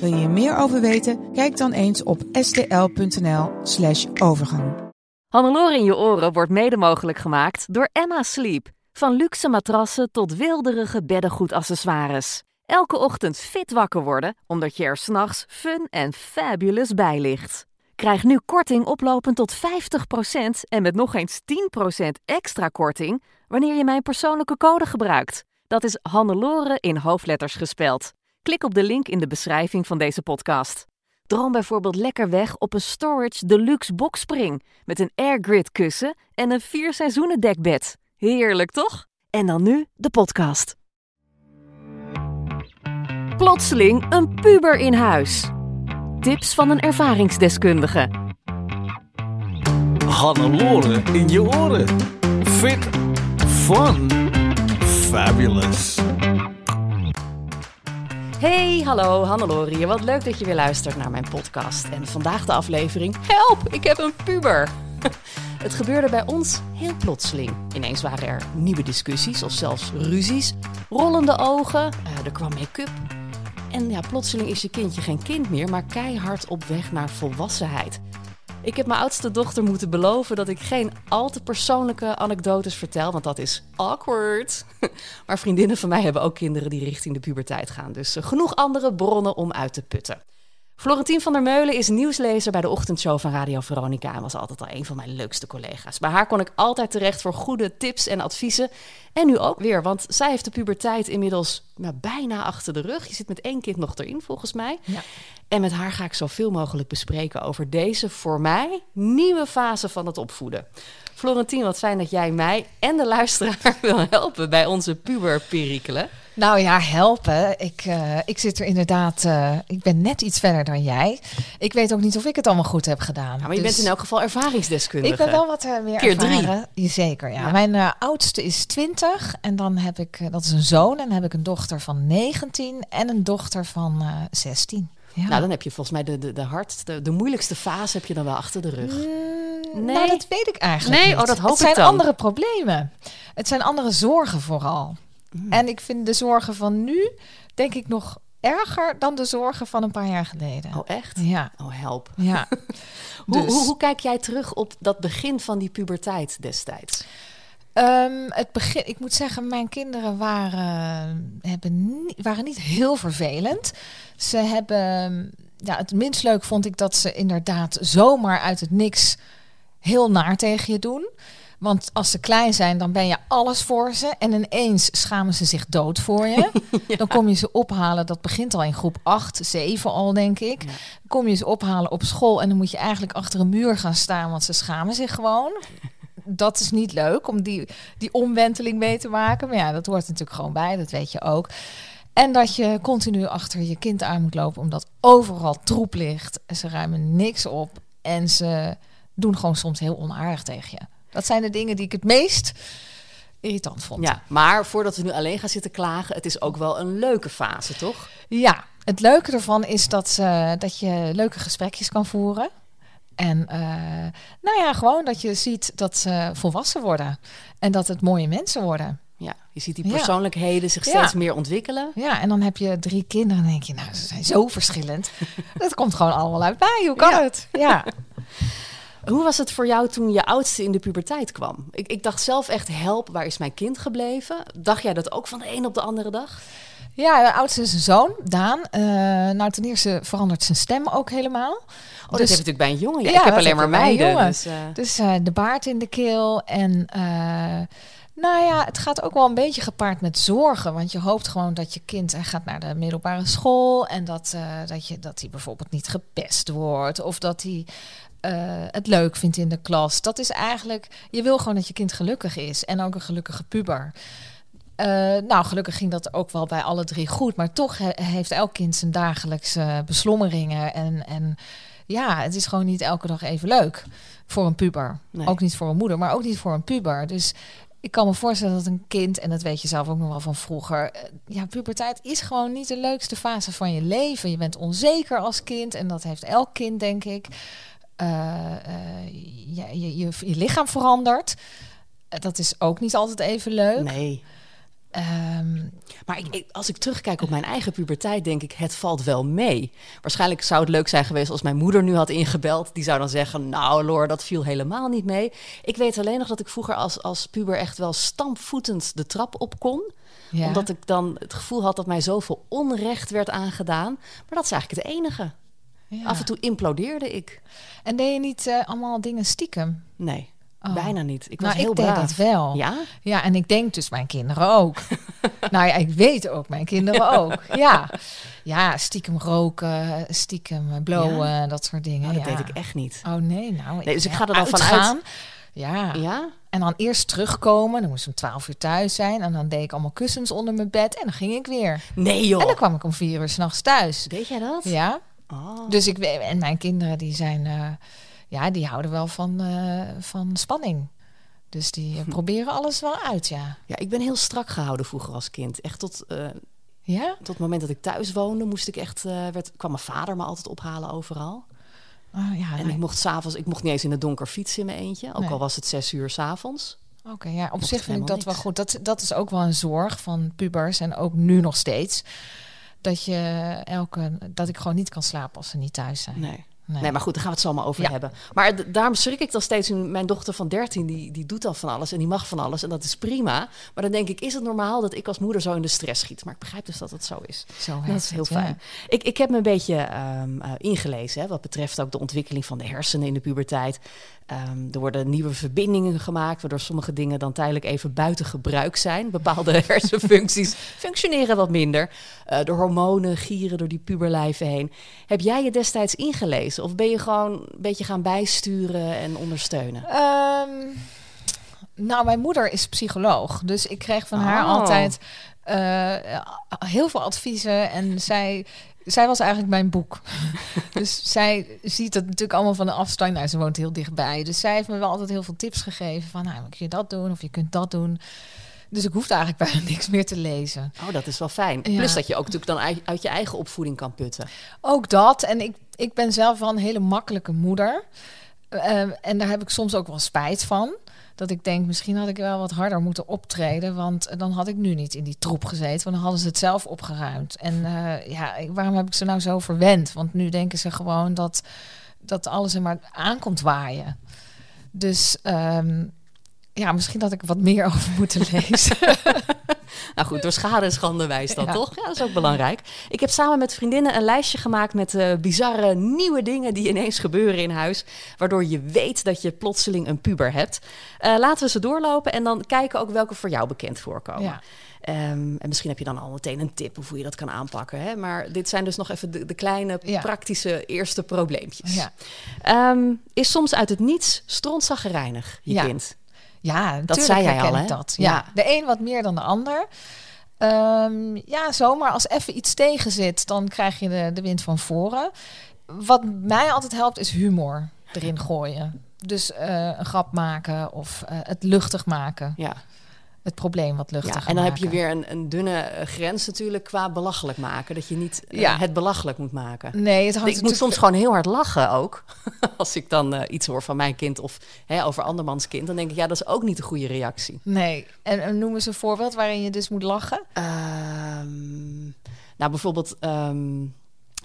Wil je hier meer over weten? Kijk dan eens op stl.nl/slash overgang. Hannelore in je oren wordt mede mogelijk gemaakt door Emma Sleep. Van luxe matrassen tot wilderige beddengoedaccessoires. Elke ochtend fit wakker worden, omdat je er s'nachts fun en fabulous bij ligt. Krijg nu korting oplopend tot 50% en met nog eens 10% extra korting wanneer je mijn persoonlijke code gebruikt. Dat is Hannelore in hoofdletters gespeld. Klik op de link in de beschrijving van deze podcast. Droom bijvoorbeeld lekker weg op een Storage Deluxe boxspring met een airgrid kussen en een vier seizoenen dekbed. Heerlijk toch? En dan nu de podcast. Plotseling een puber in huis. Tips van een ervaringsdeskundige. Hannelore in je oren. Fit. Fun. Fabulous. Hey, hallo, Hannelore. Wat leuk dat je weer luistert naar mijn podcast. En vandaag de aflevering Help, ik heb een puber. Het gebeurde bij ons heel plotseling. Ineens waren er nieuwe discussies of zelfs ruzies. Rollende ogen, eh, er kwam make-up. En ja, plotseling is je kindje geen kind meer, maar keihard op weg naar volwassenheid. Ik heb mijn oudste dochter moeten beloven dat ik geen al te persoonlijke anekdotes vertel, want dat is awkward. Maar vriendinnen van mij hebben ook kinderen die richting de puberteit gaan, dus eh, genoeg andere bronnen om uit te putten. Florentien van der Meulen is nieuwslezer bij de ochtendshow van Radio Veronica en was altijd al een van mijn leukste collega's. Bij haar kon ik altijd terecht voor goede tips en adviezen. En nu ook weer, want zij heeft de puberteit inmiddels nou, bijna achter de rug. Je zit met één kind nog erin, volgens mij. Ja. En met haar ga ik zoveel mogelijk bespreken over deze voor mij nieuwe fase van het opvoeden. Florentien, wat fijn dat jij mij en de luisteraar wil helpen bij onze puberperikelen. Nou ja, helpen. Ik, eh, ik zit er inderdaad. eh, ik ben net iets verder dan jij. Ik weet ook niet of ik het allemaal goed heb gedaan. Ja, maar je Dus bent in elk geval ervaringsdeskundige. Ik ben wel wat eh, meer Keer drie. ervaren. Zeker, ja. Ja. Mijn oudste is 20 en dan heb ik, dat is een zoon, en dan heb ik een dochter van 19 en een dochter van eh 16. Ja. Nou, dan heb je volgens mij de, de, de hardste, de moeilijkste fase heb je dan wel achter de rug. Nee. Nou, dat weet ik eigenlijk Nee? niet. Oh, dat hoop het ik zijn dan. andere problemen. Het zijn andere zorgen vooral. Mm. En ik vind de zorgen van nu, denk ik, nog erger dan de zorgen van een paar jaar geleden. Oh, echt? Ja, Oh, help. ja. Hoe, Dus- hoe, hoe kijk jij terug op dat begin van die puberteit destijds? Ehm, het begin, ik moet zeggen, mijn kinderen waren, hebben waren niet heel vervelend. Ze hebben, ja, het minst leuk vond ik dat ze inderdaad zomaar uit het niks heel naar tegen je doen. Want als ze klein zijn, dan ben je alles voor ze. En ineens schamen ze zich dood voor je. Dan kom je ze ophalen. Dat begint al in groep 8, 7 al, denk ik. Ja. Kom je ze ophalen op school. En dan moet je eigenlijk achter een muur gaan staan. Want ze schamen zich gewoon. Dat is niet leuk om die, die omwenteling mee te maken. Maar ja, dat hoort natuurlijk gewoon bij. Dat weet je ook. En dat je continu achter je kind aan moet lopen. Omdat overal troep ligt. Ze ruimen niks op. En ze doen gewoon soms heel onaardig tegen je. Dat zijn de dingen die ik het meest irritant vond. Ja, maar voordat we nu alleen gaan zitten klagen, het is ook wel een leuke fase, toch? Ja, het leuke ervan is dat, ze, dat je leuke gesprekjes kan voeren. En eh, nou ja, gewoon dat je ziet dat ze volwassen worden. En dat het mooie mensen worden. Ja, je ziet die Ja. persoonlijkheden zich Ja. steeds meer ontwikkelen. Ja, en dan heb je drie kinderen en denk je, nou, ze zijn zo verschillend. Dat komt gewoon allemaal uit mij. Hoe kan Ja. het? Ja. Hoe was het voor jou toen je oudste in de puberteit kwam? Ik, ik dacht zelf echt, help, waar is mijn kind gebleven? Dacht jij dat ook van de een op de andere dag? Ja, de oudste is een zoon, Daan. Eh, nou, ten eerste verandert zijn stem ook helemaal. Oh, dat heb je natuurlijk bij een jongen. Ja, Ja, ik heb alleen heb maar meiden. Dus, eh, Dus eh, de baard in de keel. En eh, nou ja, het gaat ook wel een beetje gepaard met zorgen. Want je hoopt gewoon dat je kind hij gaat naar de middelbare school. En dat, eh, dat, je, dat hij bijvoorbeeld niet gepest wordt. Of dat hij eh, het leuk vindt in de klas. Dat is eigenlijk, je wil gewoon dat je kind gelukkig is. En ook een gelukkige puber. Eh, nou, gelukkig ging dat ook wel bij alle drie goed. Maar toch he- heeft elk kind zijn dagelijkse beslommeringen. En, en ja, het is gewoon niet elke dag even leuk voor een puber. Nee. Ook niet voor een moeder, maar ook niet voor een puber. Dus ik kan me voorstellen dat een kind, en dat weet je zelf ook nog wel van vroeger, eh, ja, puberteit is gewoon niet de leukste fase van je leven. Je bent onzeker als kind en dat heeft elk kind, denk ik. Ja, je, je, je lichaam verandert. Dat is ook niet altijd even leuk. Nee. Ehm, Maar ik, ik- als ik terugkijk op mijn eigen puberteit, denk ik, het valt wel mee. Waarschijnlijk zou het leuk zijn geweest als mijn moeder nu had ingebeld. Die zou dan zeggen, nou Loor, dat viel helemaal niet mee. Ik weet alleen nog dat ik vroeger als, als puber echt wel stampvoetend de trap op kon. ja. Omdat ik dan het gevoel had dat mij zoveel onrecht werd aangedaan. Maar dat is eigenlijk het enige. Ja. Af en toe implodeerde ik. En deed je niet eh, allemaal dingen stiekem? Nee, Oh. bijna niet. Ik was nou, heel ik deed braaf. dat wel. Ja? Ja, en ik denk dus mijn kinderen ook. nou ja, ik weet ook mijn kinderen ook. Ja, ja stiekem roken, stiekem blowen, dat soort dingen. Nou, dat ja. deed ik echt niet. Oh nee, nou. Nee, dus ik ga er dan vanuit-. Ja. Ja? en dan eerst terugkomen. Dan moest om twaalf uur thuis zijn. En dan deed ik allemaal kussens onder mijn bed. En dan ging ik weer. Nee joh. En dan kwam ik om vier uur s'nachts thuis. Deed jij dat? Ja, Oh. dus ik en mijn kinderen die zijn, eh, ja, die houden wel van, eh, van spanning. Dus die eh, proberen alles wel uit, ja. Ja, ik ben heel strak gehouden vroeger als kind. Echt tot, eh, Ja? tot het moment dat ik thuis woonde, moest ik echt, werd, kwam mijn vader me altijd ophalen overal. Oh, ja, En nee. ik mocht s'avonds, ik mocht niet eens in het donker fietsen in mijn eentje. Ook Nee. al was het zes uur s'avonds. Oké, ja, op Mocht zich vind ik dat wel goed. Dat, dat is ook wel een zorg van pubers en ook nu nog steeds. Dat, je elke, dat ik gewoon niet kan slapen als ze niet thuis zijn. Nee. Nee. Nee, maar goed, daar gaan we het zo maar over Ja. hebben. Maar daarom schrik ik dan steeds. Mijn dochter van 13, die, die doet dan van alles en die mag van alles. En dat is prima. Maar dan denk ik, is het normaal dat ik als moeder zo in de stress schiet? Maar ik begrijp dus dat het zo is. Zo Dat is heel het, ja. fijn. Ik, ik heb me een beetje ehm, eh, ingelezen, hè, wat betreft ook de ontwikkeling van de hersenen in de puberteit. Ehm, er worden nieuwe verbindingen gemaakt, waardoor sommige dingen dan tijdelijk even buiten gebruik zijn. Bepaalde hersenfuncties functioneren wat minder. Eh, de hormonen gieren door die puberlijven heen. Heb jij je destijds ingelezen of ben je gewoon een beetje gaan bijsturen en ondersteunen? Ehm, nou, mijn moeder is psycholoog. Dus ik kreeg van haar Oh. altijd eh, heel veel adviezen. En zij, zij was eigenlijk mijn boek. dus zij ziet het natuurlijk allemaal van de afstand. Nou, ze woont heel dichtbij. Dus zij heeft me wel altijd heel veel tips gegeven. Van, nou, kun je dat doen of je kunt dat doen. Dus ik hoefde eigenlijk bijna niks meer te lezen. Oh, dat is wel fijn. Ja. Plus dat je ook natuurlijk dan uit, uit je eigen opvoeding kan putten. Ook dat. En ik, ik ben zelf wel een hele makkelijke moeder. Ehm, en daar heb ik soms ook wel spijt van. Dat ik denk, misschien had ik wel wat harder moeten optreden. Want dan had ik nu niet in die troep gezeten. Want dan hadden ze het zelf opgeruimd. En eh, ja, waarom heb ik ze nou zo verwend? Want nu denken ze gewoon dat, dat alles er maar aankomt waaien. Dus ehm, ja, misschien had ik wat meer over moeten lezen. Nou goed, door schade en schande wijst dat Ja. toch? Ja, dat is ook belangrijk. Ik heb samen met vriendinnen een lijstje gemaakt met eh, bizarre nieuwe dingen die ineens gebeuren in huis. Waardoor je weet dat je plotseling een puber hebt. Eh, laten we ze doorlopen en dan kijken ook welke voor jou bekend voorkomen. Ja. Ehm, en misschien heb je dan al meteen een tip of hoe je dat kan aanpakken. Hè? Maar dit zijn dus nog even de, de kleine Ja. praktische eerste probleempjes. Ja. Ehm, is soms uit het niets strontzaggerijnig, je Ja. kind. Ja, natuurlijk zei jij al, hè? dat. Ja. Ja. De een wat meer dan de ander. Ehm, ja, zomaar als even iets tegen zit, dan krijg je de, de wind van voren. Wat mij altijd helpt, is humor erin gooien. Dus eh, een grap maken of eh, het luchtig maken. Ja. Het probleem wat luchtiger Ja, en dan heb je weer een, een dunne eh, grens natuurlijk qua belachelijk maken. Dat je niet eh, Ja. het belachelijk moet maken. Nee, het hangt Ik moet soms gewoon heel hard lachen ook. Als ik dan eh, iets hoor van mijn kind of hè, over andermans kind. Dan denk ik, ja, dat is ook niet de goede reactie. Nee, en, en noem eens een voorbeeld waarin je dus moet lachen. Ehm, nou, bijvoorbeeld... ehm,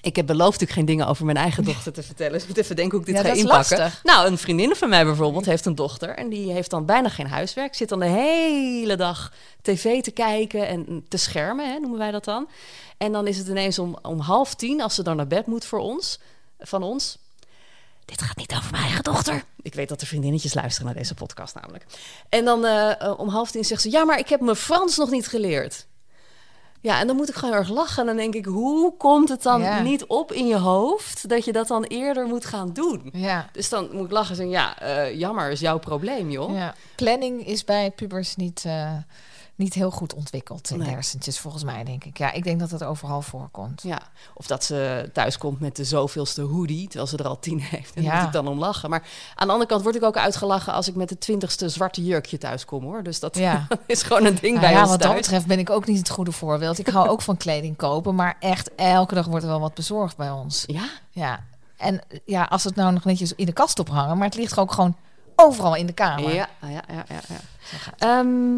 ik heb beloofd natuurlijk geen dingen over mijn eigen dochter te vertellen. Dus ik moet even denken hoe ik dit Ja, ga inpakken. lastig. Nou, een vriendin van mij bijvoorbeeld heeft een dochter. En die heeft dan bijna geen huiswerk. Zit dan de hele dag tv te kijken en te schermen, hè, noemen wij dat dan. En dan is het ineens om, om half tien, als ze dan naar bed moet voor ons, van ons. Dit gaat niet over mijn eigen dochter. Ik weet dat de vriendinnetjes luisteren naar deze podcast namelijk. En dan eh, om half tien zegt ze... ja, maar ik heb mijn Frans nog niet geleerd. Ja, en dan moet ik gewoon heel erg lachen. En dan denk ik, hoe komt het dan Ja. niet op in je hoofd... dat je dat dan eerder moet gaan doen? Ja. Dus dan moet ik lachen en zeggen... ja, eh, jammer, is jouw probleem, joh. ja. Planning is bij pubers niet, eh, niet heel goed ontwikkeld in Nee. de hersentjes, volgens mij, denk ik. Ja, ik denk dat het overal voorkomt. Ja, of dat ze thuis komt met de zoveelste hoodie, terwijl ze er al tien heeft. En Ja. moet ik dan om lachen. Maar aan de andere kant word ik ook uitgelachen als ik met het twintigste zwarte jurkje thuis kom, hoor. Dus dat Ja. is gewoon een ding Nou bij ja, ons wat dat betreft ben ik ook niet het goede voorbeeld. Ik hou ook van kleding kopen, maar echt elke dag wordt er wel wat bezorgd bij ons. Ja, Ja, en ja, als het nou nog netjes in de kast ophangen, maar het ligt ook gewoon overal in de kamer. ja, ja, ja, ja. ja. Ehm,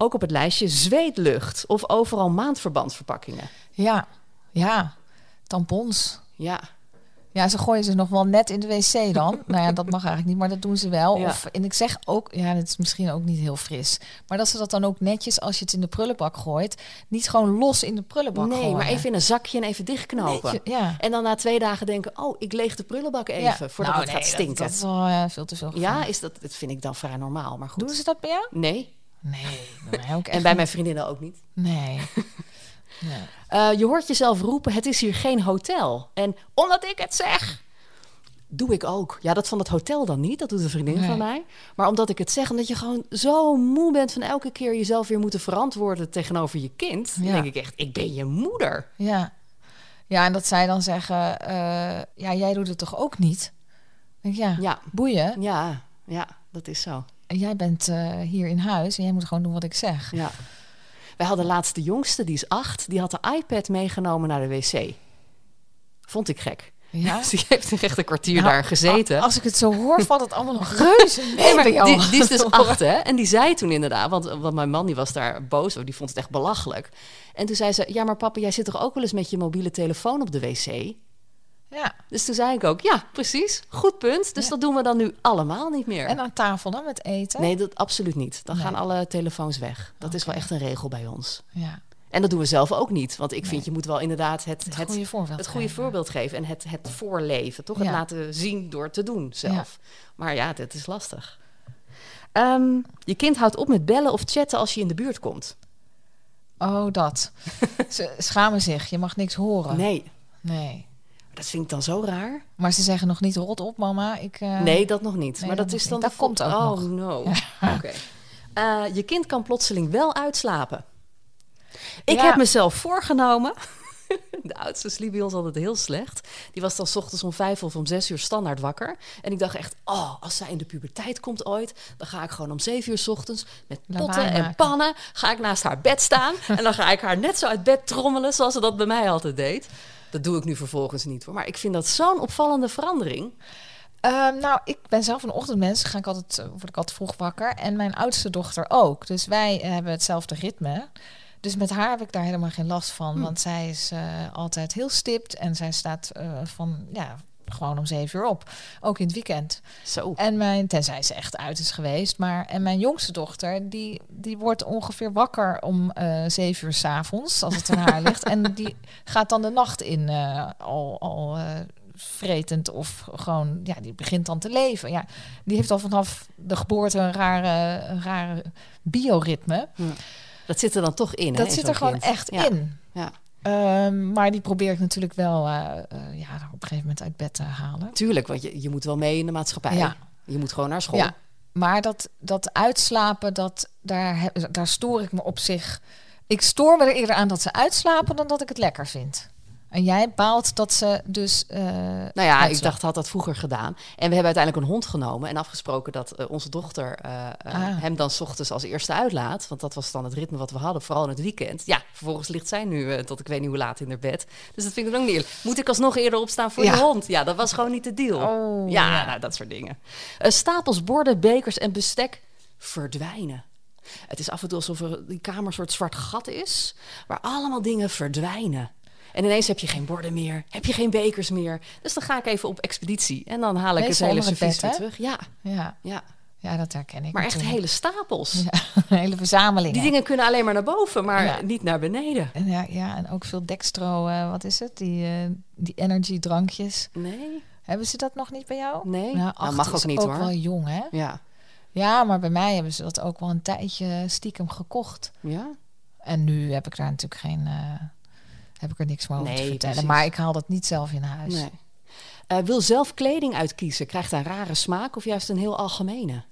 ook op het lijstje zweetlucht of overal maandverbandverpakkingen. ja, ja. tampons. Ja, Ja, ze gooien ze nog wel net in de wc dan. nou ja, dat mag eigenlijk niet, maar dat doen ze wel. Ja. Of, en ik zeg ook, ja, dat is misschien ook niet heel fris. Maar dat ze dat dan ook netjes, als je het in de prullenbak gooit, niet gewoon los in de prullenbak nee, gooien. maar even in een zakje en even dichtknopen. Netje, ja. En dan na twee dagen denken, oh, ik leeg de prullenbak even Ja. voordat Nou, het gaat stinken. Dat, dat is wel eh, veel te veel. ja, is dat, dat vind ik dan vrij normaal, maar goed. Doen ze dat bij jou? Nee, Nee, bij mij ook en bij mijn vriendinnen ook niet. Nee. nee. Eh, je hoort jezelf roepen, het is hier geen hotel. En omdat ik het zeg, doe ik ook. Ja, dat van het hotel dan niet, dat doet een vriendin Nee. van mij. Maar omdat ik het zeg, omdat je gewoon zo moe bent van elke keer jezelf weer moeten verantwoorden tegenover je kind. Ja. denk ik echt, ik ben je moeder. Ja. Ja, en dat zij dan zeggen, eh, ja, jij doet het toch ook niet? Denk ja, Ja, boeien. ja, ja, dat is zo. Jij bent eh, hier in huis en jij moet gewoon doen wat ik zeg. Ja. Wij hadden laatst de jongste, die is acht, die had de iPad meegenomen naar de wc. Vond ik gek. Ja? Dus die heeft echt een kwartier Nou, daar gezeten. Als ik het zo hoor, valt het allemaal nog reuze mee maar bij jou. die, die is dus acht, hè? En die zei toen inderdaad, want, want mijn man die was daar boos over, die vond het echt belachelijk. En toen zei ze, ja, maar papa, jij zit toch ook wel eens met je mobiele telefoon op de wc? Ja. Dus toen zei ik ook, ja, precies, goed punt. Dus Ja. dat doen we dan nu allemaal niet meer. En aan tafel dan met eten? nee, dat absoluut niet. Dan Nee. gaan alle telefoons weg. Dat is wel echt een regel bij ons. Ja, En dat doen we zelf ook niet. Want ik vind, je moet wel inderdaad het, het, het, goede voorbeeld. het goede geven. voorbeeld geven. En het, het voorleven, toch? Het laten zien door te doen zelf. Maar ja, dat is lastig. Ehm, je kind houdt op met bellen of chatten als je in de buurt komt. Oh, dat. Ze schamen zich. Je mag niks horen. Nee, Nee. Dat vind ik dan zo raar. Maar ze zeggen nog niet rot op, mama. Ik, eh, nee, dat nog niet. nee, maar dat is dan Dat komt ook Oh nog. no. Oké. Eh, je kind kan plotseling wel uitslapen. Ik Ja. heb mezelf voorgenomen. De oudste sliep bij ons altijd heel slecht. Die was dan 's ochtends om vijf of om zes uur standaard wakker. En ik dacht echt, oh, als zij in de puberteit komt ooit... dan ga ik gewoon om zeven uur 's ochtends met potten en maken. pannen... ga ik naast haar bed staan. en dan ga ik haar net zo uit bed trommelen... zoals ze dat bij mij altijd deed. Dat doe ik nu vervolgens niet hoor. Maar ik vind dat zo'n opvallende verandering. Ehm, nou, ik ben zelf een ochtendmens. Ga ik altijd, eh, word ik altijd vroeg wakker. En mijn oudste dochter ook. Dus wij eh, hebben hetzelfde ritme. Dus met haar heb ik daar helemaal geen last van. Hm. Want zij is eh, altijd heel stipt. En zij staat van, ja, gewoon om zeven uur op. Ook in het weekend. Zo. En mijn, tenzij ze echt uit is geweest. Maar, en mijn jongste dochter, die, die wordt ongeveer wakker om eh zeven uur s'avonds. Als het aan haar ligt. En die gaat dan de nacht in eh, al... al eh, vretend of gewoon, ja, die begint dan te leven. Ja, die heeft al vanaf de geboorte een rare, een rare bioritme. Dat zit er dan toch in. Dat zit er gewoon kind. echt Ja. in. Ja, Ehm, maar die probeer ik natuurlijk wel eh, eh, ja, op een gegeven moment uit bed te halen. tuurlijk, want je, je moet wel mee in de maatschappij. Ja. Je moet gewoon naar school. Ja, maar dat, dat uitslapen, dat, daar, daar stoor ik me op zich. Ik stoor me er eerder aan dat ze uitslapen dan dat ik het lekker vind. En jij baalt dat ze dus. eh Nou ja, ik dacht, had dat vroeger gedaan. En we hebben uiteindelijk een hond genomen en afgesproken dat eh, onze dochter eh, Ah. hem dan 's ochtends als eerste uitlaat. Want dat was dan het ritme wat we hadden, vooral in het weekend. Ja, vervolgens ligt zij nu tot ik weet niet hoe laat in haar bed. Dus dat vind ik dan ook niet eerlijk. Moet ik alsnog eerder opstaan voor Ja. je hond? Ja, dat was gewoon niet de deal. Oh, ja, ja. Nou, dat soort dingen. Stapels borden, bekers en bestek verdwijnen. Het is af en toe alsof er die kamer een soort zwart gat is, waar allemaal dingen verdwijnen. En ineens heb je geen borden meer, heb je geen bekers meer. Dus dan ga ik even op expeditie en dan haal ik Meestal het hele servies weer terug. Ja, Ja, ja, ja, dat herken ik. maar echt hele stapels. Ja, een hele verzameling. Die dingen kunnen alleen maar naar boven, maar Ja. niet naar beneden. En ja, ja, en ook veel dextro, eh, wat is het? Die, eh, die energy drankjes. Nee, Hebben ze dat nog niet bij jou? nee. Nou, Nou, mag ook niet ook hoor. wel jong, hè? Ja, Ja, maar bij mij hebben ze dat ook wel een tijdje stiekem gekocht. ja. En nu heb ik daar natuurlijk geen. eh, heb ik er niks meer over te vertellen. precies. Maar ik haal dat niet zelf in huis. Nee. Eh, wil zelf kleding uitkiezen, krijgt een rare smaak of juist een heel algemene?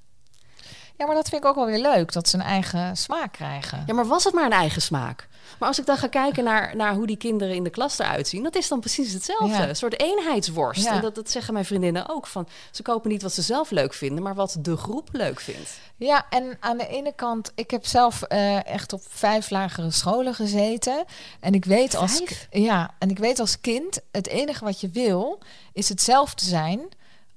Ja, maar dat vind ik ook wel weer leuk, dat ze een eigen smaak krijgen. Ja, maar was het maar een eigen smaak? Maar als ik dan ga kijken naar, naar hoe die kinderen in de klas eruit zien, dat is dan precies hetzelfde. Ja. Een soort eenheidsworst. Ja. En dat, dat zeggen mijn vriendinnen ook. Van, ze kopen niet wat ze zelf leuk vinden, maar wat de groep leuk vindt. Ja, en aan de ene kant, ik heb zelf eh, echt op vijf lagere scholen gezeten. En ik weet als Vijf? ja, en ik weet als kind, het enige wat je wil, is hetzelfde zijn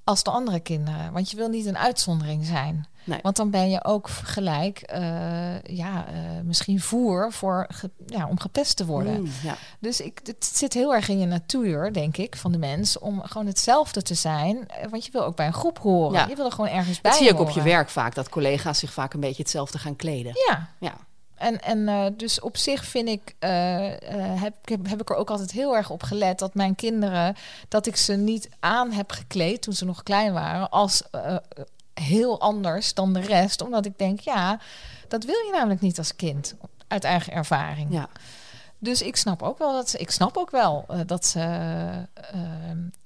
als de andere kinderen. Want je wil niet een uitzondering zijn. Nee. Want dan ben je ook gelijk, eh, ja, eh, misschien voer voor, ge- ja, om gepest te worden. Mm, ja. Dus ik, het zit heel erg in je natuur, denk ik, van de mens, om gewoon hetzelfde te zijn. Eh, Want je wil ook bij een groep horen. Ja. Je wil er gewoon ergens bij Dat zie je ook op je werk vaak, dat collega's zich vaak een beetje hetzelfde gaan kleden. Ja, Ja. En, en dus op zich vind ik, heb, heb, heb ik er ook altijd heel erg op gelet dat mijn kinderen, dat ik ze niet aan heb gekleed toen ze nog klein waren, als heel anders dan de rest. Omdat ik denk, ja, dat wil je namelijk niet als kind, uit eigen ervaring. ja. Dus ik snap ook wel dat ze, ik snap ook wel eh, dat ze eh,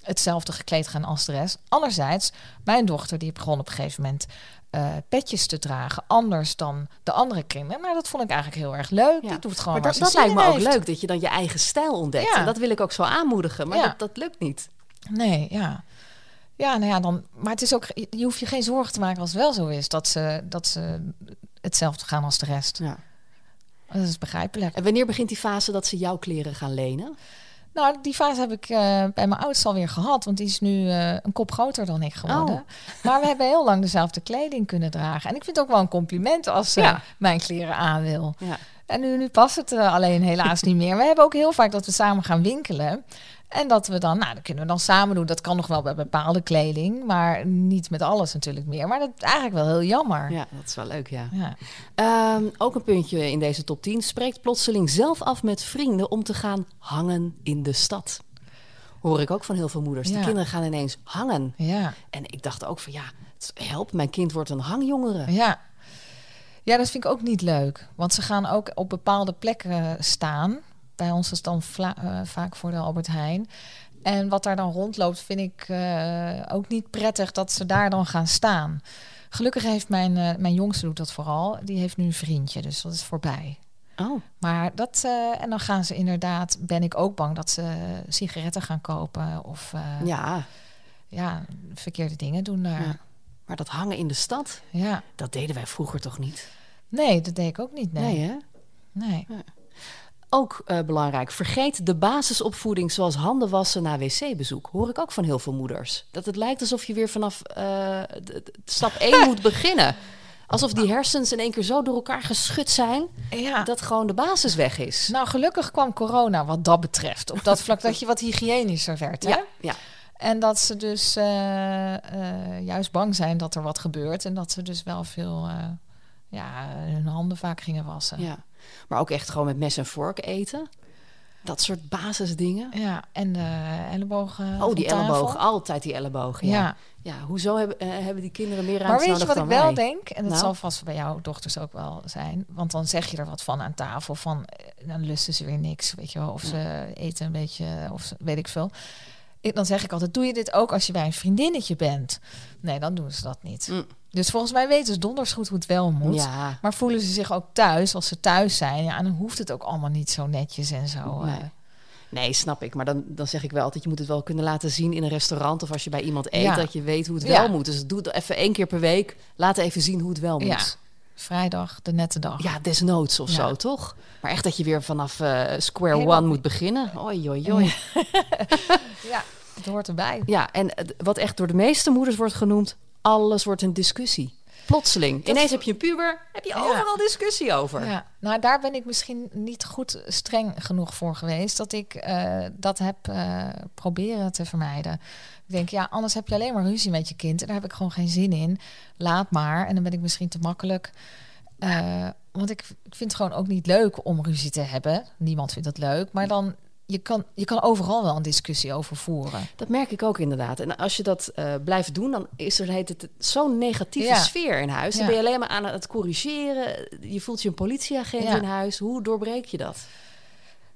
hetzelfde gekleed gaan als de rest. Anderzijds, mijn dochter die begon op een gegeven moment eh, petjes te dragen, anders dan de andere kinderen. Maar dat vond ik eigenlijk heel erg leuk. Ja. Die doet gewoon Maar dat, dat lijkt me ook leuk, dat je dan je eigen stijl ontdekt. Ja. En dat wil ik ook zo aanmoedigen, maar Ja. dat, dat lukt niet. Nee, ja. Ja, nou ja, dan. Maar het is ook. Je hoeft je geen zorgen te maken als het wel zo is dat ze, dat ze hetzelfde gaan als de rest. Ja. Dat is begrijpelijk. En wanneer begint die fase dat ze jouw kleren gaan lenen? Nou, die fase heb ik eh, bij mijn oudste alweer gehad, want die is nu eh, een kop groter dan ik geworden. Oh. Maar we hebben heel lang dezelfde kleding kunnen dragen. En ik vind het ook wel een compliment als ze Ja. mijn kleren aan wil. Ja. En nu, nu past het eh, alleen helaas niet meer. We hebben ook heel vaak dat we samen gaan winkelen. En dat we dan, nou, dat kunnen we dan samen doen. Dat kan nog wel bij bepaalde kleding, maar niet met alles natuurlijk meer. Maar dat is eigenlijk wel heel jammer. ja, dat is wel leuk, ja. Ja. Ehm, ook een puntje in deze top 10. Spreekt plotseling zelf af met vrienden om te gaan hangen in de stad. Hoor ik ook van heel veel moeders. Die Ja. kinderen gaan ineens hangen. ja. En ik dacht ook van ja, help, mijn kind wordt een hangjongere. Ja. Ja, dat vind ik ook niet leuk. Want ze gaan ook op bepaalde plekken staan. Bij ons is dan eh, vaak voor de Albert Heijn. En wat daar dan rondloopt, vind ik eh, ook niet prettig dat ze daar dan gaan staan. Gelukkig heeft mijn, eh, mijn jongste doet dat vooral. Die heeft nu een vriendje, dus dat is voorbij. Oh, Maar dat, en dan gaan ze inderdaad, ben ik ook bang dat ze sigaretten gaan kopen of ja. ja. verkeerde dingen doen daar. Ja. Maar dat hangen in de stad, Ja. dat deden wij vroeger toch niet? Nee, dat deed ik ook niet. Nee. hè? nee. Ook eh, belangrijk, vergeet de basisopvoeding zoals handen wassen na wc-bezoek. Hoor ik ook van heel veel moeders. Dat het lijkt alsof je weer vanaf eh, stap 1 moet beginnen. Alsof die hersens in één keer zo door elkaar geschud zijn... Ja. dat gewoon de basis weg is. Nou, gelukkig kwam corona wat dat betreft. Op dat vlak dat je wat hygiënischer werd. Hè? ja, ja. En dat ze dus eh, juist bang zijn dat er wat gebeurt. En dat ze dus wel veel ja, hun handen vaak gingen wassen. Ja, maar ook echt gewoon met mes en vork eten. Dat soort basisdingen. Ja, en de ellebogen. Oh, die ellebogen. Altijd die ellebogen. Ja. Ja. ja. hoezo hebben, eh, hebben die kinderen meer Maar ruimte weet je wat ik wel wij? denk? En dat Nou? zal vast bij jouw dochters ook wel zijn. Want dan zeg je er wat van aan tafel. Van, eh, dan lusten ze weer niks, weet je wel. Of ze eten een beetje, of ze, weet ik veel. Ik, dan zeg ik altijd, doe je dit ook als je bij een vriendinnetje bent? Nee, dan doen ze dat niet. Mm. Dus volgens mij weten ze donders goed hoe het wel moet. Ja, Maar voelen ze zich ook thuis als ze thuis zijn? Ja, dan hoeft het ook allemaal niet zo netjes en zo. Nee. eh. nee, snap ik. Maar dan, dan zeg ik wel altijd, je moet het wel kunnen laten zien in een restaurant of als je bij iemand eet, Ja. dat je weet hoe het Ja. wel moet. Dus doe het even één keer per week. Laat even zien hoe het wel moet. Ja. Vrijdag, de nette dag. Ja, desnoods of zo, toch? Maar echt dat je weer vanaf eh, square Helemaal- one moet beginnen. Oei, oei, oei. ja, het hoort erbij. Ja, en wat echt door de meeste moeders wordt genoemd, alles wordt een discussie. Plotseling. Ineens heb je een puber, heb je Ja. overal discussie over. Ja, nou daar ben ik misschien niet goed streng genoeg voor geweest dat ik eh, dat heb eh, proberen te vermijden. Ik denk, ja, anders heb je alleen maar ruzie met je kind en daar heb ik gewoon geen zin in. Laat maar. En dan ben ik misschien te makkelijk. Eh, want ik, ik vind het gewoon ook niet leuk om ruzie te hebben. Niemand vindt dat leuk. Maar dan, je kan, je kan overal wel een discussie over voeren. Dat merk ik ook inderdaad. En als je dat eh, blijft doen, dan is er heet het zo'n negatieve Ja. sfeer in huis. Dan Ja. ben je alleen maar aan het corrigeren. Je voelt je een politieagent Ja. in huis. Hoe doorbreek je dat?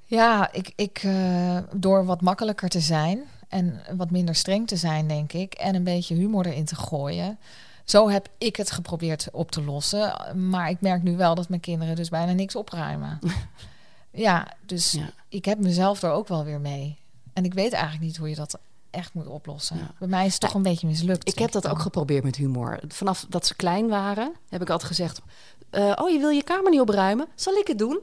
Ja, ik, ik, eh, door wat makkelijker te zijn en wat minder streng te zijn, denk ik, en een beetje humor erin te gooien, Zo heb ik het geprobeerd op te lossen. Maar ik merk nu wel dat mijn kinderen dus bijna niks opruimen. ja, dus Ja. ik heb mezelf er ook wel weer mee. En ik weet eigenlijk niet hoe je dat echt moet oplossen. Ja. Bij mij is het toch een beetje mislukt. Ik heb dat dan. ook geprobeerd met humor. Vanaf dat ze klein waren, heb ik altijd gezegd... eh, oh, je wil je kamer niet opruimen? Zal ik het doen?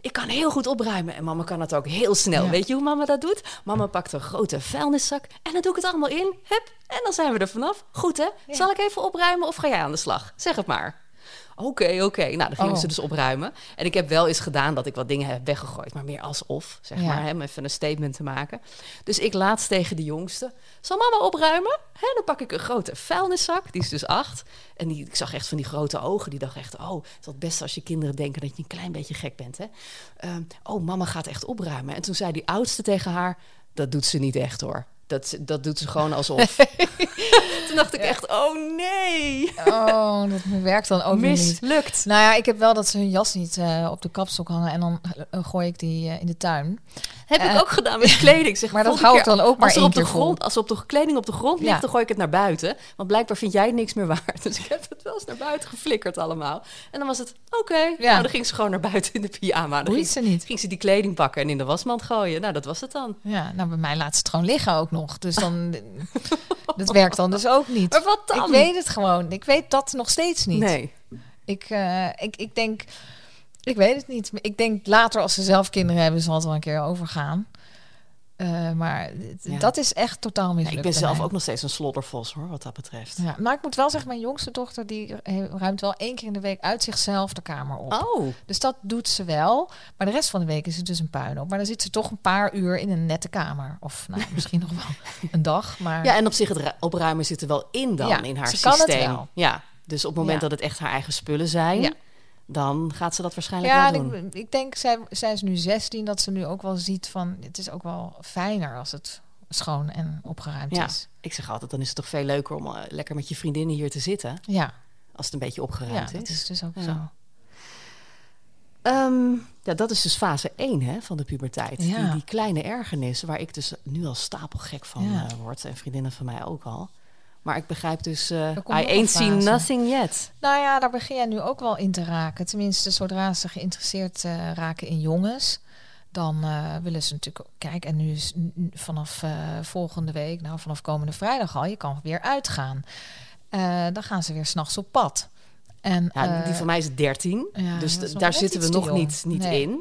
Ik kan heel goed opruimen. En mama kan het ook heel snel. Ja. Weet je hoe mama dat doet? Mama pakt een grote vuilniszak en dan doe ik het allemaal in. Hup, en dan zijn we er vanaf. Goed hè? Zal ik even opruimen of ga jij aan de slag? Zeg het maar. Oké, oké. Nou, dan gingen Oh. ze dus opruimen. En ik heb wel eens gedaan dat ik wat dingen heb weggegooid. Maar meer alsof, zeg Ja. maar. Hè, om even een statement te maken. Dus ik laatst tegen de jongste. Zal mama opruimen? Hè, dan pak ik een grote vuilniszak. Die is dus acht. En die, ik zag echt van die grote ogen. Die dacht echt, oh, het is het beste als je kinderen denken dat je een klein beetje gek bent. Hè? Ehm, oh, mama gaat echt opruimen. En toen zei die oudste tegen haar, dat doet ze niet echt hoor. Dat, dat doet ze gewoon alsof. toen dacht ik echt, oh nee. Oh, dat werkt dan ook niet. Mislukt. Nou ja, ik heb wel dat ze hun jas niet eh, op de kapstok hangen en dan eh, gooi ik die eh, in de tuin. Heb ik ook gedaan met kleding. Zeg, maar dat hou ik dan ook maar als er één op de grond, Als er op de kleding op de grond ligt, Ja. dan gooi ik het naar buiten. Want blijkbaar vind jij het niks meer waard. Dus ik heb het wel eens naar buiten geflikkerd allemaal. En dan was het, oké. Ja. Nou, dan ging ze gewoon naar buiten in de pyjama. Dan ging, ze niet. ging ze die kleding pakken en in de wasmand gooien. Nou, dat was het dan. Ja, nou bij mij laat ze het gewoon liggen ook nog. Dus dan, dat werkt dan dus ook niet. Maar wat dan? Ik weet het gewoon. Ik weet dat nog steeds niet. Nee. Ik, eh, ik, ik denk, ik weet het niet. Ik denk later als ze zelf kinderen hebben, zal het wel een keer overgaan. Eh, maar Ja. dat is echt totaal Ja, mislukt. ik ben zelf mij. ook nog steeds een sloddervos hoor, wat dat betreft. Ja, maar ik moet wel zeggen, mijn jongste dochter die ruimt wel één keer in de week uit zichzelf de kamer op. Oh, Dus dat doet ze wel. Maar de rest van de week is het dus een puinhoop. Maar dan zit ze toch een paar uur in een nette kamer. Of nou, misschien nog wel een dag. Maar ja, en op zich het ru- opruimen zit er wel in dan, in haar ze kan het systeem. wel. Ja, dus op het moment dat het echt haar eigen spullen zijn, Ja. Dan gaat ze dat waarschijnlijk ja, wel en doen. ik, ik denk, zij, zij is nu 16, dat ze nu ook wel ziet van... Het is ook wel fijner als het schoon en opgeruimd Ja, is. ik zeg altijd, dan is het toch veel leuker om eh, lekker met je vriendinnen hier te zitten, Ja, als het een beetje ja opgeruimd dat is. is dus ook Ja. zo. Ehm, ja, dat is dus fase 1 hè, van de puberteit. Ja. Die, die kleine ergernis, waar ik dus nu al stapelgek van Ja. eh, word. En vriendinnen van mij ook al. Maar ik begrijp dus, komt I ain't seen nothing yet. Nou ja, daar begin jij nu ook wel in te raken. Tenminste, zodra ze geïnteresseerd eh, raken in jongens, dan eh, willen ze natuurlijk ook- Kijk, en nu is vanaf volgende week, nou vanaf komende vrijdag al, je kan weer uitgaan. Dan gaan ze weer s'nachts op pad. En, Ja, die van mij is 13, ja, dus daar zitten we nog jong. niet, niet Nee. in.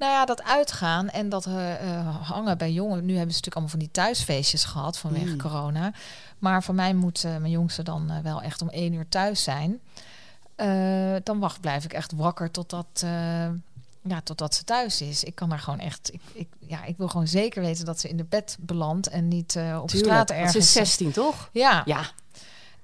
Nou ja, dat uitgaan en dat eh, hangen bij jongen. Nu hebben ze natuurlijk allemaal van die thuisfeestjes gehad vanwege Mm. corona. Maar voor mij moet eh, mijn jongste dan wel echt om één uur thuis zijn. Dan wacht, blijf ik echt wakker totdat, ja, totdat ze thuis is. Ik kan daar gewoon echt. Ik, ik, ja, ik wil gewoon zeker weten dat ze in de bed belandt en niet op Tuurlijk, straat ergens. Ze is 16, toch? Ja, Ja,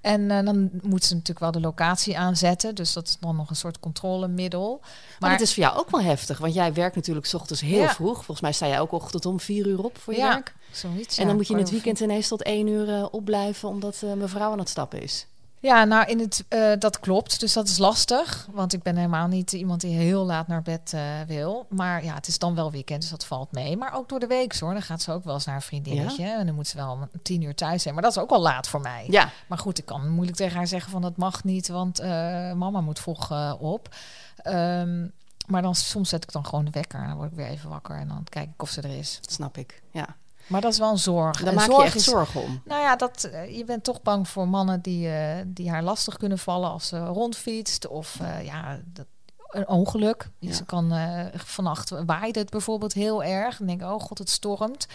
en eh, dan moet ze natuurlijk wel de locatie aanzetten. Dus dat is dan nog een soort controlemiddel. maar, het is voor jou ook wel heftig. Want jij werkt natuurlijk 's ochtends heel Ja. vroeg. Volgens mij sta jij ook ochtend om vier uur op voor je Ja, werk. zoiets. En ja, dan moet je in het weekend ineens tot één uur eh, opblijven... omdat eh, mevrouw aan het stappen is. Ja, nou, in het, eh, dat klopt. Dus dat is lastig. Want ik ben helemaal niet iemand die heel laat naar bed eh, wil. Maar ja, het is dan wel weekend, dus dat valt mee. Maar ook door de week hoor. Dan gaat ze ook wel eens naar een vriendinnetje. En dan moet ze wel om tien uur thuis zijn. Maar dat is ook al laat voor mij. Ja, Maar goed, ik kan moeilijk tegen haar zeggen van dat mag niet. Want eh, mama moet vroeg op. Ehm, maar dan soms zet ik dan gewoon de wekker. En dan word ik weer even wakker. En dan kijk ik of ze er is. dat snap ik. Ja. Maar dat is wel een zorg. Daar En maak je zorg echt is- zorgen om. nou ja, dat, eh, je bent toch bang voor mannen die, eh, die haar lastig kunnen vallen als ze rondfietst. Of eh, ja, dat, een ongeluk. Ja. Ze kan vannacht waaide het bijvoorbeeld heel erg. En denk oh god, het stormt.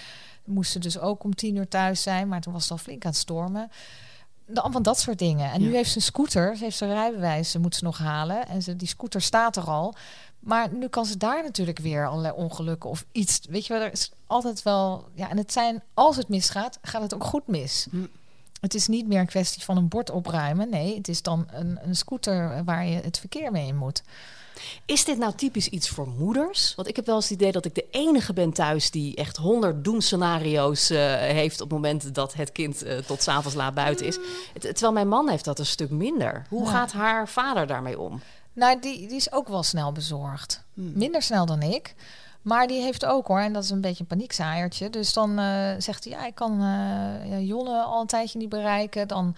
Moest ze dus ook om tien uur thuis zijn, maar toen was het al flink aan het stormen. De- Van dat soort dingen. En nu heeft ze een scooter. Ze heeft zijn rijbewijs, ze moet ze nog halen. En ze, die scooter staat er al. Maar nu kan ze daar natuurlijk weer allerlei ongelukken of iets. Weet je wel, er is altijd wel. Ja, en het zijn, als het misgaat, gaat het ook goed mis. Hm. Het is niet meer een kwestie van een bord opruimen. Nee, het is dan een, een scooter waar je het verkeer mee in moet. Is dit nou typisch iets voor moeders? Want ik heb wel eens het idee dat ik de enige ben thuis die echt honderd doemscenario's eh, heeft op het moment dat het kind eh, tot s'avonds laat buiten is. Het- terwijl mijn man heeft dat een stuk minder. Hoe Ja. gaat haar vader daarmee om? Nou, die, die is ook wel snel bezorgd. Hmm. Minder snel dan ik. Maar die heeft ook hoor, en dat is een beetje een paniekzaaiertje. Dus dan eh, zegt hij, ja, ik kan ja, Jonne al een tijdje niet bereiken. Dan,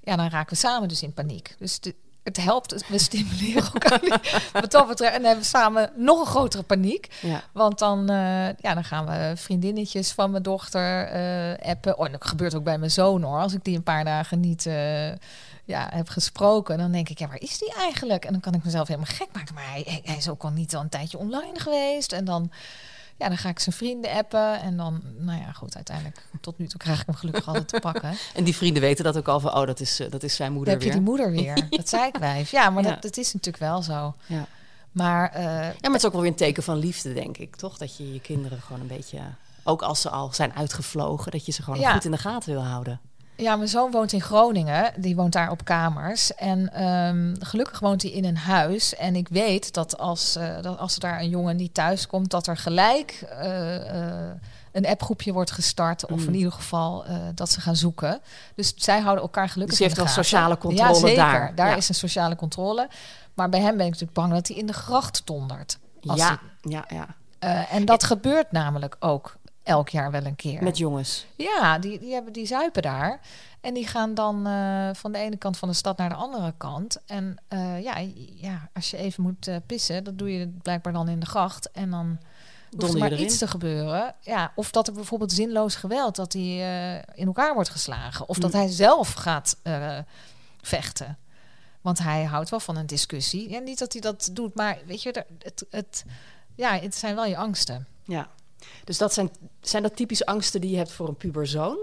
ja, dan raken we samen dus in paniek. Dus de, het helpt, we stimuleren elkaar. Wat dat betreft. En dan hebben we samen nog een grotere paniek. Ja. Want dan, eh, ja, dan gaan we vriendinnetjes van mijn dochter eh, appen. Oh, en dat gebeurt ook bij mijn zoon hoor. Als ik die een paar dagen niet eh, ja, heb gesproken, dan denk ik, ja, waar is die eigenlijk? En dan kan ik mezelf helemaal gek maken. Maar hij, hij- hij is ook al niet al een tijdje online geweest. En dan, ja, dan ga ik zijn vrienden appen. En dan, nou ja, goed, uiteindelijk, tot nu toe krijg ik hem gelukkig altijd te pakken. En die vrienden weten dat ook al van, oh, dat is, eh, dat is zijn Dan moeder heb je weer. die moeder weer. Dat zei ik wijf. Ja, maar Ja. Dat, dat is natuurlijk wel zo. Ja. Maar eh, Ja, maar het is ook wel weer een teken van liefde, denk ik, toch? Dat je je kinderen gewoon een beetje, ook als ze al zijn uitgevlogen, dat je ze gewoon Ja. goed in de gaten wil houden. Ja, mijn zoon woont in Groningen. Die woont daar op kamers. En ehm, gelukkig woont hij in een huis. En ik weet dat als, eh, dat als er daar een jongen niet thuis komt, dat er gelijk eh, eh, een appgroepje wordt gestart. Of Mm. in ieder geval dat ze gaan zoeken. Dus zij houden elkaar gelukkig Dus je heeft wel sociale controle ja, zeker. daar. Daar Ja. is een sociale controle. Maar bij hem ben ik natuurlijk bang dat hij in de gracht dondert. Als Ja, ja, ja. en dat gebeurt namelijk ook elk jaar wel een keer. Met jongens. Ja, die, die, hebben, die zuipen daar. En die gaan dan eh, van de ene kant van de stad naar de andere kant. En eh, ja, ja, als je even moet eh, pissen, dat doe je blijkbaar dan in de gracht. En dan hoeft er maar erin? iets te gebeuren. Ja, of dat er bijvoorbeeld zinloos geweld, dat hij in elkaar wordt geslagen. Of dat Mm. hij zelf gaat vechten. Want hij houdt wel van een discussie. En niet dat hij dat doet, maar weet je, het, het, ja, het zijn wel je angsten. Ja. Dus dat zijn, zijn dat typisch angsten die je hebt voor een puberzoon?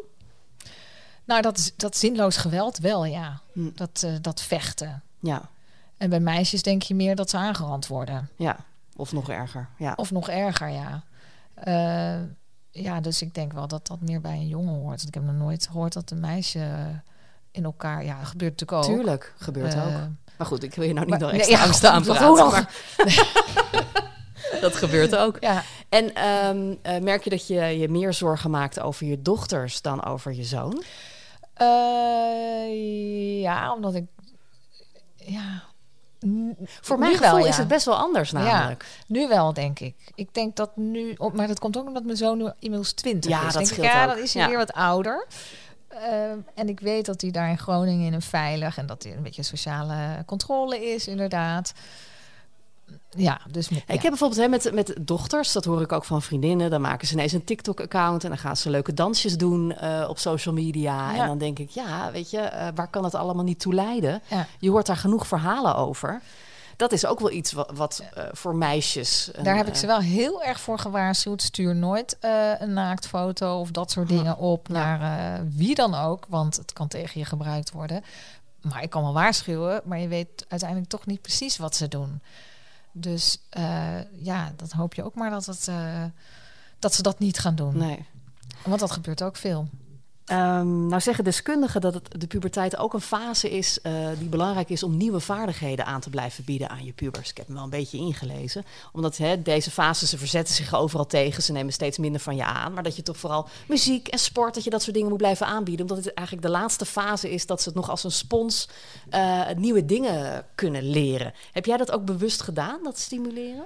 Nou, dat, dat zinloos geweld wel, ja. Hm. Dat, eh, dat vechten. Ja, En bij meisjes denk je meer dat ze aangerand worden. ja. Of nog erger. Ja. Of nog erger, ja. Eh, ja, dus ik denk wel dat dat meer bij een jongen hoort. Want ik heb nog nooit gehoord dat een meisje in elkaar... Ja, dat gebeurt natuurlijk ook. Tuurlijk, gebeurt Eh, ook. Maar goed, ik wil je nou niet maar- nee, extra ja, angsten aanpraten. dat gebeurt ook. Ja, En ehm, eh, merk je dat je je meer zorgen maakt over je dochters dan over je zoon? Eh, ja, omdat ik... Ja, n- Voor nu mijn wel, ja. is het best wel anders namelijk. Nu wel, denk ik. Ik denk dat nu... Maar dat komt ook omdat mijn zoon nu inmiddels 20 Ja, is. dat denk ik, ja, dan is hij Ja. weer wat ouder. Ehm, en ik weet dat hij daar in Groningen in een veilig... en dat hij een beetje sociale controle is, inderdaad. Ja, dus... Met, Ik heb bijvoorbeeld hè, met, met dochters, dat hoor ik ook van vriendinnen. Dan maken ze ineens een TikTok-account en dan gaan ze leuke dansjes doen eh, op social media. Ja. En dan denk ik, ja, weet je, eh, waar kan het allemaal niet toe leiden? Ja. Je hoort daar genoeg verhalen over. Dat is ook wel iets wat, wat eh, voor meisjes. Daar heb ik ze wel heel erg voor gewaarschuwd. Stuur nooit een naaktfoto of dat soort dingen op naar wie dan ook, want het kan tegen je gebruikt worden. Maar ik kan wel waarschuwen, maar je weet uiteindelijk toch niet precies wat ze doen. Dus eh, ja, dat hoop je ook maar dat, het, eh, dat ze dat niet gaan doen. Nee. Want dat gebeurt ook veel. Ehm, nou zeggen deskundigen dat het de puberteit ook een fase is eh, die belangrijk is om nieuwe vaardigheden aan te blijven bieden aan je pubers. Ik heb hem wel een beetje ingelezen. Omdat hè, deze fases, ze verzetten zich overal tegen, ze nemen steeds minder van je aan. Maar dat je toch vooral muziek en sport, dat je dat soort dingen moet blijven aanbieden. Omdat het eigenlijk de laatste fase is dat ze het nog als een spons eh, nieuwe dingen kunnen leren. Heb jij dat ook bewust gedaan, dat stimuleren?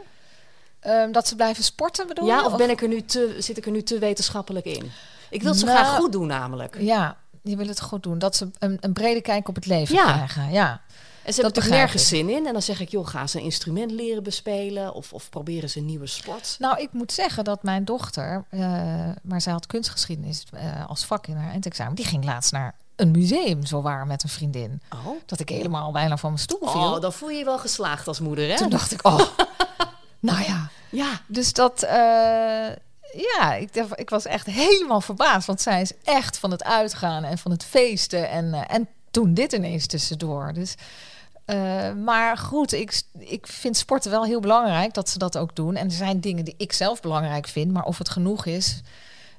Ehm, dat ze blijven sporten bedoel ja, je? of ben ik er nu te, zit ik er nu te wetenschappelijk in? Ik wil het zo Nou, graag goed doen namelijk. Ja, je wil het goed doen. Dat ze een, een brede kijk op het leven Ja. krijgen. Ja. En ze Dat hebben er nergens ik. zin in. En dan zeg ik, joh, ga ze een instrument leren bespelen. Of, of proberen ze een nieuwe sport. Nou, ik moet zeggen dat mijn dochter, eh, maar zij had kunstgeschiedenis eh, als vak in haar eindexamen, die ging laatst naar een museum, zowaar met een vriendin. Oh. Dat ik helemaal bijna van mijn stoel viel. oh, dan voel je je wel geslaagd als moeder, hè? Toen dacht ik, oh, nou ja. Ja, Dus dat, eh, ja, ik, ik was echt helemaal verbaasd, want zij is echt van het uitgaan en van het feesten en, eh, en toen dit ineens tussendoor. Dus, eh, maar goed, ik, ik vind sporten wel heel belangrijk dat ze dat ook doen. En er zijn dingen die ik zelf belangrijk vind, maar of het genoeg is,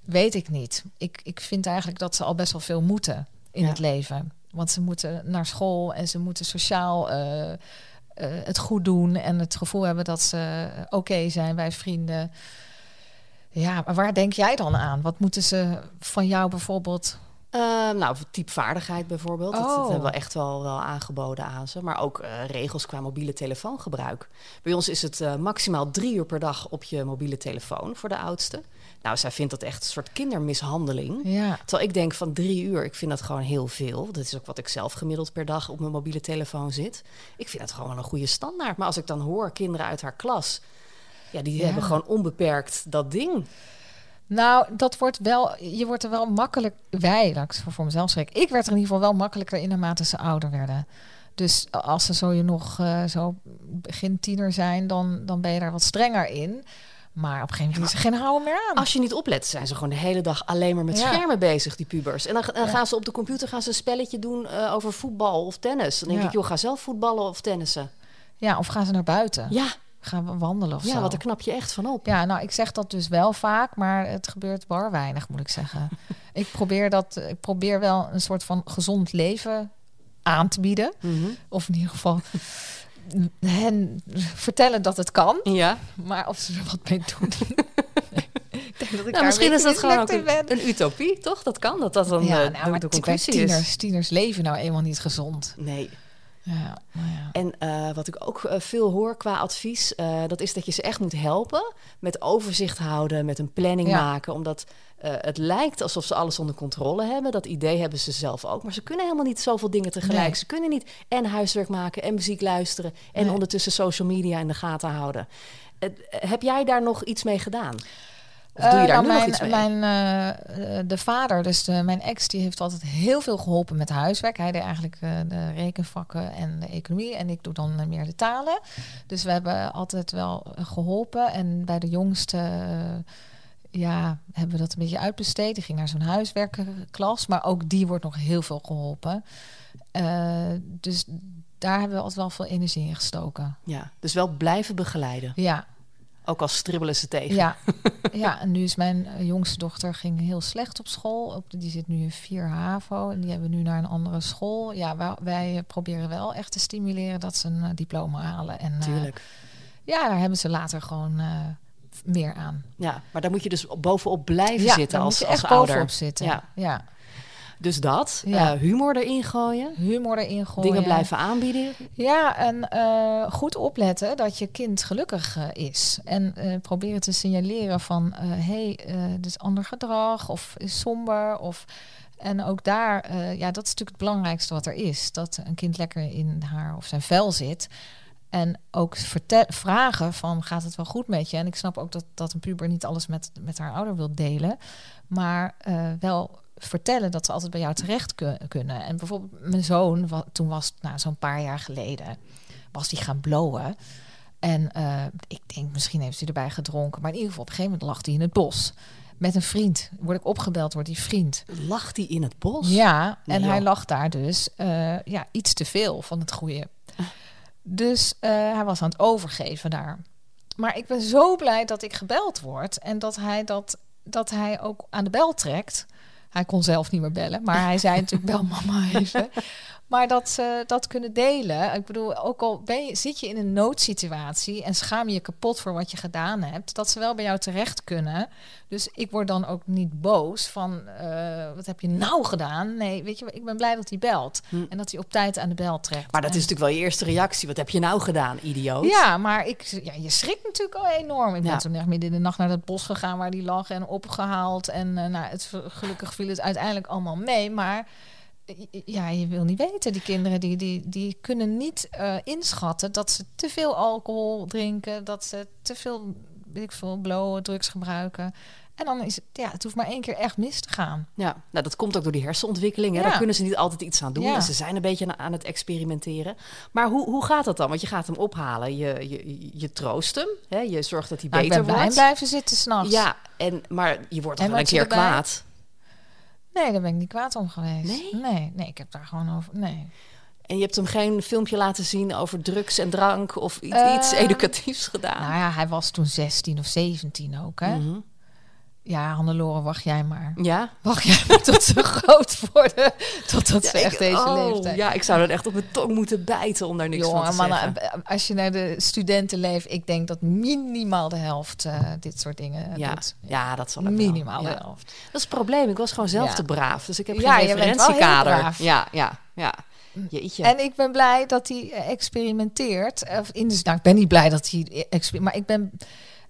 weet ik niet. Ik, ik vind eigenlijk dat ze al best wel veel moeten in Ja. het leven. Want ze moeten naar school en ze moeten sociaal eh, het goed doen en het gevoel hebben dat ze oké zijn bij vrienden. Ja, maar waar denk jij dan aan? Wat moeten ze van jou bijvoorbeeld Uh, nou, typvaardigheid bijvoorbeeld. Dat, dat, Oh. hebben we echt wel, wel aangeboden aan ze. Maar ook eh, regels qua mobiele telefoongebruik. Bij ons is het eh, maximaal drie uur per dag op je mobiele telefoon voor de oudste. Nou, zij vindt dat echt een soort kindermishandeling. Ja. Terwijl ik denk van drie uur, ik vind dat gewoon heel veel. Dat is ook wat ik zelf gemiddeld per dag op mijn mobiele telefoon zit. Ik vind dat gewoon wel een goede standaard. Maar als ik dan hoor kinderen uit haar klas... Ja, die Ja. hebben gewoon onbeperkt dat ding. Nou, dat wordt wel, je wordt er wel makkelijk, wij, laat ik voor mezelf spreken. Ik werd er in ieder geval wel makkelijker in naarmate ze ouder werden. Dus als ze zo je nog eh, zo begin tiener zijn, dan, dan ben je daar wat strenger in. Maar op een gegeven moment is er geen houden meer aan. Als je niet oplet, zijn ze gewoon de hele dag alleen maar met Ja. schermen bezig, die pubers. En dan, dan Ja. gaan ze op de computer gaan ze een spelletje doen eh, over voetbal of tennis. Dan denk Ja. ik, joh, ga zelf voetballen of tennissen. Ja, of gaan ze naar buiten? Ja, Gaan we wandelen of ja zo? wat daar knap je echt van op. Ja, nou, ik zeg dat dus wel vaak, maar het gebeurt bar weinig, moet ik zeggen. ik probeer dat, ik probeer wel een soort van gezond leven aan te bieden. Mhm. Of in ieder geval hen vertellen dat het kan. Ja, Maar of ze er wat mee doen. dat ik nou, misschien is dat gewoon ook een, een utopie, toch? Dat kan, dat dat dan ja, eh, nou, de, maar de conclusie is. tieners, tieners leven nou eenmaal niet gezond. Nee. Ja, nou ja. En eh, wat ik ook eh, veel hoor qua advies, eh, dat is dat je ze echt moet helpen met overzicht houden, met een planning Ja. maken. Omdat het lijkt alsof ze alles onder controle hebben. Dat idee hebben ze zelf ook. Maar ze kunnen helemaal niet zoveel dingen tegelijk. Nee. Ze kunnen niet en huiswerk maken en muziek luisteren en Nee. ondertussen social media in de gaten houden. Heb jij daar nog iets mee gedaan? Of Eh, doe je daar nou, nu nog mijn, iets mee? Mijn, eh, eh, de vader, dus de, mijn ex, die heeft altijd heel veel geholpen met huiswerk. Hij deed eigenlijk eh, de rekenvakken en de economie en ik doe dan eh, meer de talen. Dus we hebben altijd wel eh, geholpen. En bij de jongste, eh, ja, hebben we dat een beetje uitbesteed. Die ging naar zo'n huiswerkenklas, maar ook die wordt nog heel veel geholpen. Eh, dus daar hebben we altijd wel veel energie in gestoken. Ja, dus wel blijven begeleiden. Ja, Ook al stribbelen ze tegen. ja, ja, en nu is mijn eh, jongste dochter ging heel slecht op school. Op, die zit nu in 4 HAVO en die hebben nu naar een andere school. Ja, wij, wij eh, proberen wel echt te stimuleren dat ze een eh, diploma halen. En Tuurlijk. ja, daar hebben ze later gewoon meer aan. Ja, maar daar moet je dus bovenop blijven ja, zitten als, moet je als echt ouder. bovenop zitten. Ja. Ja. Dus dat, Ja. eh, humor erin gooien, Humor erin gooien. dingen blijven aanbieden. Ja, en eh, goed opletten dat je kind gelukkig eh, is. En proberen te signaleren van... hé, hey, dit is ander gedrag of is somber. Of, en ook daar, ja, dat is natuurlijk het belangrijkste wat er is. Dat een kind lekker in haar of zijn vel zit. En ook vertel, vragen van, gaat het wel goed met je? En ik snap ook dat, dat een puber niet alles met, met haar ouder wil delen. Maar wel vertellen dat ze altijd bij jou terecht ku- kunnen. En bijvoorbeeld mijn zoon, wa- toen was nou, zo'n paar jaar geleden, was die gaan blowen. En eh, ik denk, misschien heeft hij erbij gedronken. Maar in ieder geval, op een gegeven moment lag hij in het bos. Met een vriend. Word ik opgebeld door die vriend. Lag die in het bos? Ja, Nee, en hij lag daar dus eh, ja, iets te veel van het goede. Dus eh, hij was aan het overgeven daar. Maar ik ben zo blij dat ik gebeld word. En dat hij, dat, dat hij ook aan de bel trekt. Hij kon zelf niet meer bellen. Maar hij zei natuurlijk, bel mama even. Maar dat ze dat kunnen delen. Ik bedoel, ook al ben je, zit je in een noodsituatie en schaam je je kapot voor wat je gedaan hebt, dat ze wel bij jou terecht kunnen. Dus ik word dan ook niet boos van, eh, wat heb je nou gedaan? Nee, weet je, ik ben blij dat hij belt Hm. en dat hij op tijd aan de bel trekt. Maar dat is natuurlijk wel je eerste reactie. Wat heb je nou gedaan, idioot? ja, maar ik, ja, je schrikt natuurlijk al enorm. Ik Ja. ben toen echt midden in de nacht naar dat bos gegaan waar die lag en opgehaald. En eh, nou, het, gelukkig viel het uiteindelijk allemaal mee. Maar ja, je wil niet weten. Die kinderen die, die, die kunnen niet eh, inschatten dat ze te veel alcohol drinken. Dat ze te veel, weet ik veel, blowen, drugs gebruiken. En dan is het, ja, het hoeft maar één keer echt mis te gaan. Ja, nou, dat komt ook door die hersenontwikkeling. Hè? Ja. Daar kunnen ze niet altijd iets aan doen. Ja. En ze zijn een beetje aan, het experimenteren. Maar hoe, hoe gaat dat dan? Want je gaat hem ophalen. Je, je, je troost hem. Hè? Je zorgt dat hij ik beter bij wordt. blijven zitten s'nachts. Ja, en, maar je wordt En wel een keer erbij- kwaad. Nee, daar ben ik niet kwaad om geweest. Nee? Nee, nee ik heb daar gewoon over... Nee. En je hebt hem geen filmpje laten zien over drugs en drank of iets, Ehm, iets educatiefs gedaan. Nou ja, hij was toen 16 of 17 ook, hè? Mhm. Ja, Hannelore, wacht jij maar. Ja? Wacht jij maar tot ze groot worden. Totdat Ja, ze ik- echt deze oh, leeftijd. Ja, ik zou dan echt op mijn tong moeten bijten om daar niks Jongen, van te maar zeggen. nou, als je naar de studenten leeft, ik denk dat minimaal de helft eh, dit soort dingen ja. doet. ja, dat zal ook. Minimaal de helft. Dat is het probleem. Ik was gewoon zelf te braaf. Dus ik heb Ja, geen referentiekader. Ja, ja, ja. Jeetje. En ik ben blij dat hij eh, experimenteert. Of in de, nou, ik ben niet blij dat hij experimenteert, maar ik ben.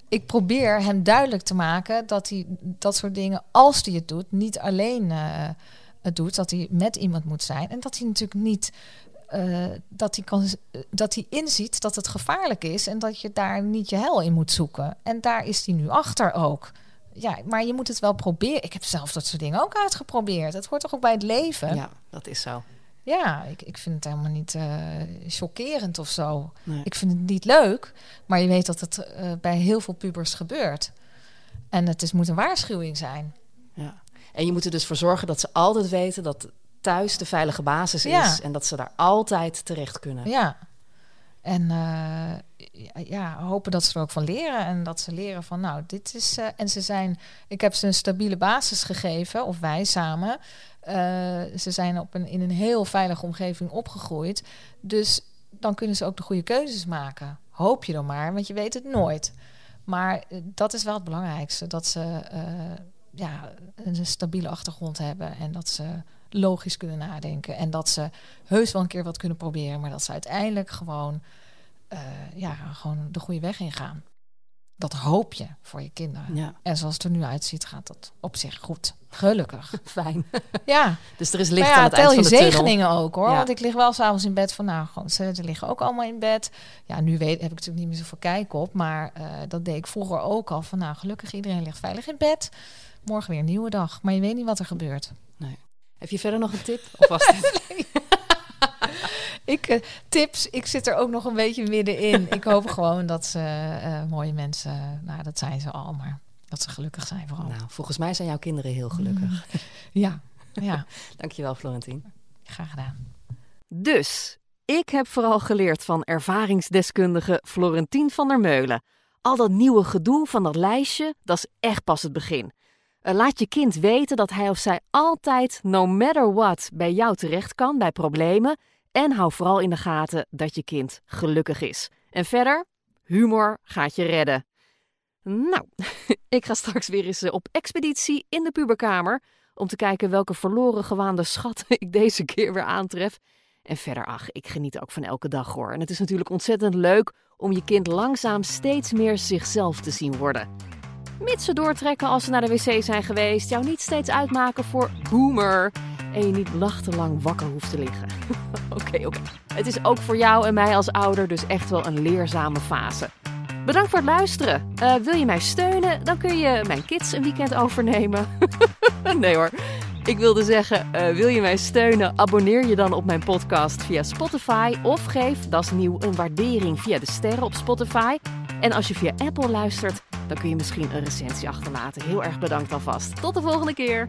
Ik probeer hem duidelijk te maken dat hij dat soort dingen, als hij het doet, niet alleen eh, het doet, dat hij met iemand moet zijn. En dat hij natuurlijk niet. eh, dat, hij kan, dat hij inziet dat het gevaarlijk is en dat je daar niet je hel in moet zoeken. En daar is hij nu achter ook. Ja, maar je moet het wel proberen. Ik heb zelf dat soort dingen ook uitgeprobeerd. Het hoort toch ook bij het leven? ja, dat is zo. Ja, ik, ik vind het helemaal niet eh, chockerend of zo. Nee. Ik vind het niet leuk, maar je weet dat het eh, bij heel veel pubers gebeurt. En het is, moet een waarschuwing zijn. Ja. En je moet er dus voor zorgen dat ze altijd weten dat thuis de veilige basis Ja. is. En dat ze daar altijd terecht kunnen. Ja. En eh, ja, ja, hopen dat ze er ook van leren. En dat ze leren van, nou, dit is... eh, en ze zijn... Ik heb ze een stabiele basis gegeven, of wij samen. Eh, ze zijn op een, in een heel veilige omgeving opgegroeid. Dus dan kunnen ze ook de goede keuzes maken. Hoop je dan maar, want je weet het nooit. Maar eh, dat is wel het belangrijkste. Dat ze eh, ja, een stabiele achtergrond hebben. En dat ze logisch kunnen nadenken. En dat ze heus wel een keer wat kunnen proberen. Maar dat ze uiteindelijk gewoon, ja, gewoon de goede weg ingaan. Dat hoop je voor je kinderen. Ja, En zoals het er nu uitziet, gaat dat op zich goed. Gelukkig. fijn. Ja, Dus er is licht ja, aan het eind je van de tunnel. zegeningen ook hoor. Ja. Want ik lig wel s'avonds in bed van, nou, gewoon, ze liggen ook allemaal in bed. Ja, nu weet, heb ik natuurlijk niet meer zoveel kijk op. Maar eh, dat deed ik vroeger ook al. Van, nou, gelukkig iedereen ligt veilig in bed. Morgen weer een nieuwe dag. Maar je weet niet wat er gebeurt. Heb je verder nog een tip? Of was dit? Ik, eh, tips, ik zit er ook nog een beetje middenin. ik hoop gewoon dat ze eh, mooie mensen, nou dat zijn ze al, maar dat ze gelukkig zijn vooral. nou, volgens mij zijn jouw kinderen heel gelukkig. Ja, ja, Dankjewel, Florentien. graag gedaan. Dus, ik heb vooral geleerd van ervaringsdeskundige Florentien van der Meulen. Al dat nieuwe gedoe van dat lijstje, dat is echt pas het begin. Eh, Laat je kind weten dat hij of zij altijd, no matter what, bij jou terecht kan bij problemen. En hou vooral in de gaten dat je kind gelukkig is. En verder, humor gaat je redden. Nou, ik ga straks weer eens eh, op expeditie in de puberkamer. Om te kijken welke verloren gewaande schatten ik deze keer weer aantref. En verder, ach, ik geniet ook van elke dag hoor. En het is natuurlijk ontzettend leuk om je kind langzaam steeds meer zichzelf te zien worden. Mits ze doortrekken als ze naar de wc zijn geweest, jou niet steeds uitmaken voor boomer. En je niet nachtenlang wakker hoeft te liggen. Oké, oké. Het is ook voor jou en mij als ouder dus echt wel een leerzame fase. Bedankt voor het luisteren. Eh, wil je mij steunen, dan kun je mijn kids een weekend overnemen. nee hoor. Ik wilde zeggen, eh, wil je mij steunen? Abonneer je dan op mijn podcast via Spotify of geef, dat is nieuw, een waardering via de sterren op Spotify. En als je via Apple luistert, dan kun je misschien een recensie achterlaten. Heel erg bedankt alvast. Tot de volgende keer.